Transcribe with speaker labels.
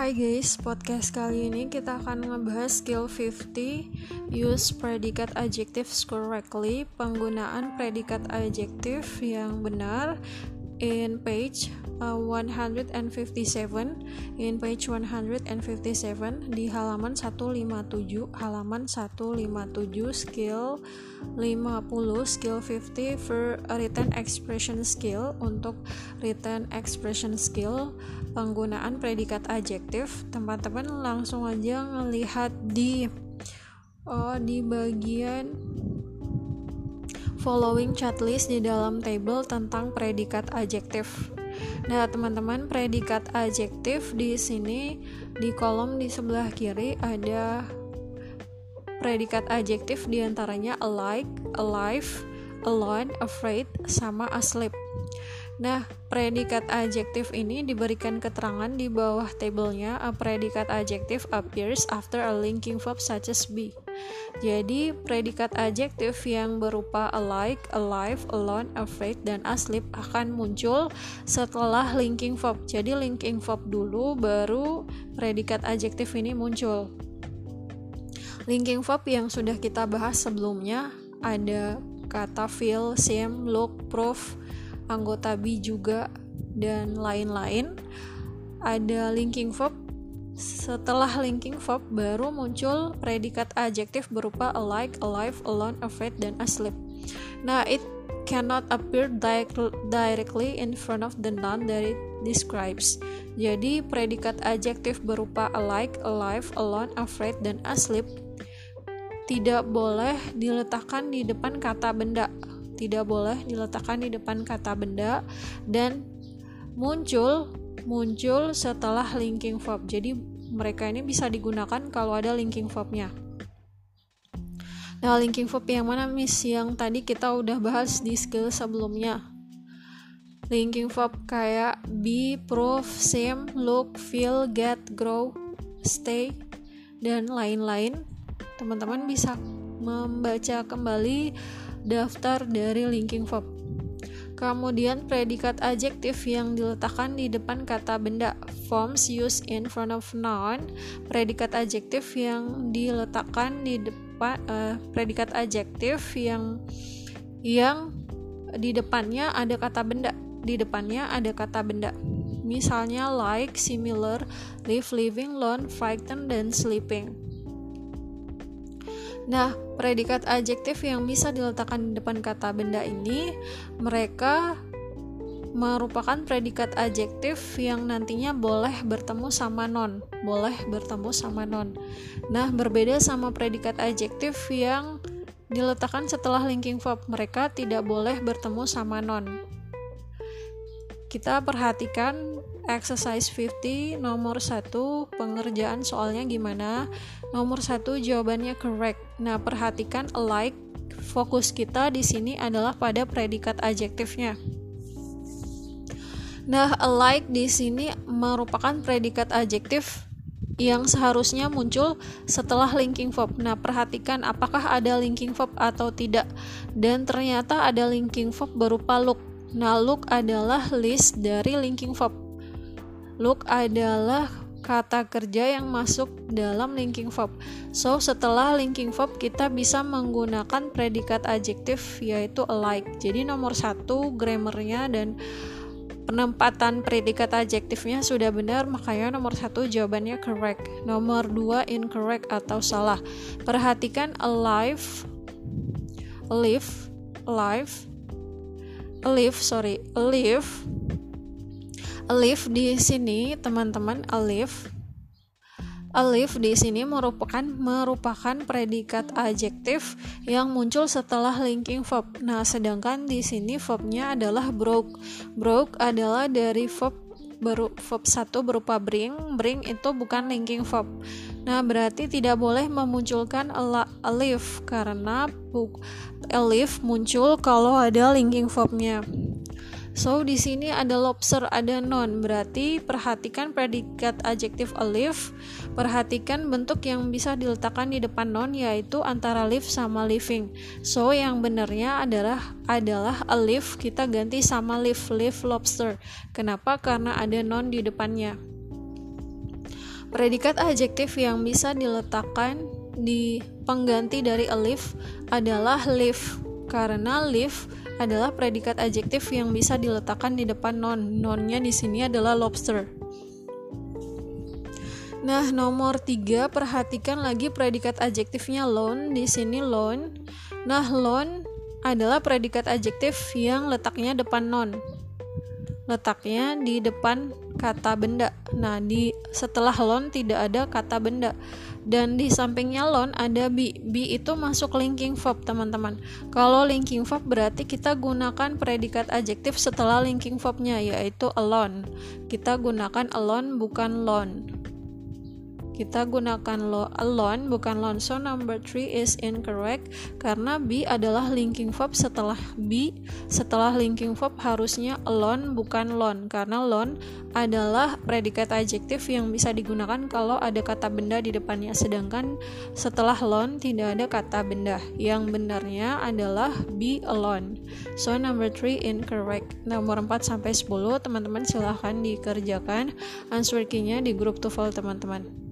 Speaker 1: Hai guys, podcast kali ini kita akan ngebahas skill 50 Use predicate adjectives correctly Penggunaan predikat adjektif yang benar In page uh, 157 In page 157 Di halaman 157 Halaman 157 Skill 50 Skill 50 for written expression skill. Untuk written expression skill penggunaan predikat adjektif teman-teman langsung aja ngelihat di oh, di bagian following checklist di dalam table tentang predikat adjektif. Nah, teman-teman, predikat adjektif di sini di kolom di sebelah kiri ada predikat adjektif di antaranya alike, alive, alone, afraid, sama asleep. Nah, predikat adjektif ini diberikan keterangan di bawah tabelnya. A predikat adjektif appears after a linking verb such as be. Jadi, predikat adjektif yang berupa alike, alive, alone, afraid, dan asleep akan muncul setelah linking verb. Jadi, linking verb dulu, baru predikat adjektif ini muncul. Linking verb yang sudah kita bahas sebelumnya ada kata feel, seem, look, proof, anggota B juga dan lain-lain ada linking verb setelah linking verb baru muncul predikat adjektif berupa alike, alive, alone, afraid, dan asleep. Nah, it cannot appear directly in front of the noun that it describes. Jadi, predikat adjektif berupa alike, alive, alone, afraid, dan asleep tidak boleh diletakkan di depan kata benda tidak boleh diletakkan di depan kata benda dan muncul muncul setelah linking verb. Jadi mereka ini bisa digunakan kalau ada linking verbnya. Nah, linking verb yang mana Miss? Yang tadi kita udah bahas di skill sebelumnya. Linking verb kayak be, prove, seem, look, feel, get, grow, stay, dan lain-lain. Teman-teman bisa membaca kembali daftar dari linking verb. Kemudian predikat adjektif yang diletakkan di depan kata benda forms used in front of noun. Predikat adjektif yang diletakkan di depan uh, predikat adjektif yang yang di depannya ada kata benda. Di depannya ada kata benda. Misalnya like, similar, live, living, lone, frightened, dan sleeping. Nah, predikat adjektif yang bisa diletakkan di depan kata benda ini, mereka merupakan predikat adjektif yang nantinya boleh bertemu sama non, boleh bertemu sama non. Nah, berbeda sama predikat adjektif yang diletakkan setelah linking verb, mereka tidak boleh bertemu sama non. Kita perhatikan exercise 50 nomor 1 pengerjaan soalnya gimana nomor 1 jawabannya correct nah perhatikan alike fokus kita di sini adalah pada predikat adjektifnya nah alike di sini merupakan predikat adjektif yang seharusnya muncul setelah linking verb. Nah, perhatikan apakah ada linking verb atau tidak. Dan ternyata ada linking verb berupa look. Nah, look adalah list dari linking verb. Look adalah kata kerja yang masuk dalam linking verb. So, setelah linking verb kita bisa menggunakan predikat adjektif yaitu alike. Jadi nomor satu grammarnya dan penempatan predikat adjektifnya sudah benar, makanya nomor satu jawabannya correct. Nomor dua incorrect atau salah. Perhatikan alive, live, live, live, sorry, live Alif di sini teman-teman alif Alif di sini merupakan merupakan predikat adjektif yang muncul setelah linking verb. Nah, sedangkan di sini verbnya adalah broke. Broke adalah dari verb baru verb satu berupa bring. Bring itu bukan linking verb. Nah, berarti tidak boleh memunculkan alif karena alif muncul kalau ada linking verbnya. So di sini ada lobster, ada non. Berarti perhatikan predikat adjektif alif. Perhatikan bentuk yang bisa diletakkan di depan non yaitu antara live sama living. So yang benarnya adalah adalah alif kita ganti sama live, live lobster. Kenapa? Karena ada non di depannya. Predikat adjektif yang bisa diletakkan di pengganti dari a leaf adalah live karena live adalah predikat adjektif yang bisa diletakkan di depan non. Nonnya di sini adalah lobster. Nah, nomor tiga perhatikan lagi predikat adjektifnya lone. Di sini lone. Nah, lone adalah predikat adjektif yang letaknya depan non. Letaknya di depan kata benda. Nah, di setelah lone tidak ada kata benda. Dan di sampingnya lone ada be. Be itu masuk linking verb, teman-teman. Kalau linking verb berarti kita gunakan predikat adjektif setelah linking verbnya yaitu alone. Kita gunakan alone bukan lone kita gunakan lo alone bukan lone so number 3 is incorrect karena be adalah linking verb setelah be setelah linking verb harusnya alone bukan lone karena lone adalah predikat adjektif yang bisa digunakan kalau ada kata benda di depannya. Sedangkan setelah lone tidak ada kata benda. Yang benarnya adalah be alone so number 3 incorrect. Nomor 4 sampai 10 teman-teman silahkan dikerjakan. Answer key-nya di grup TOEFL teman-teman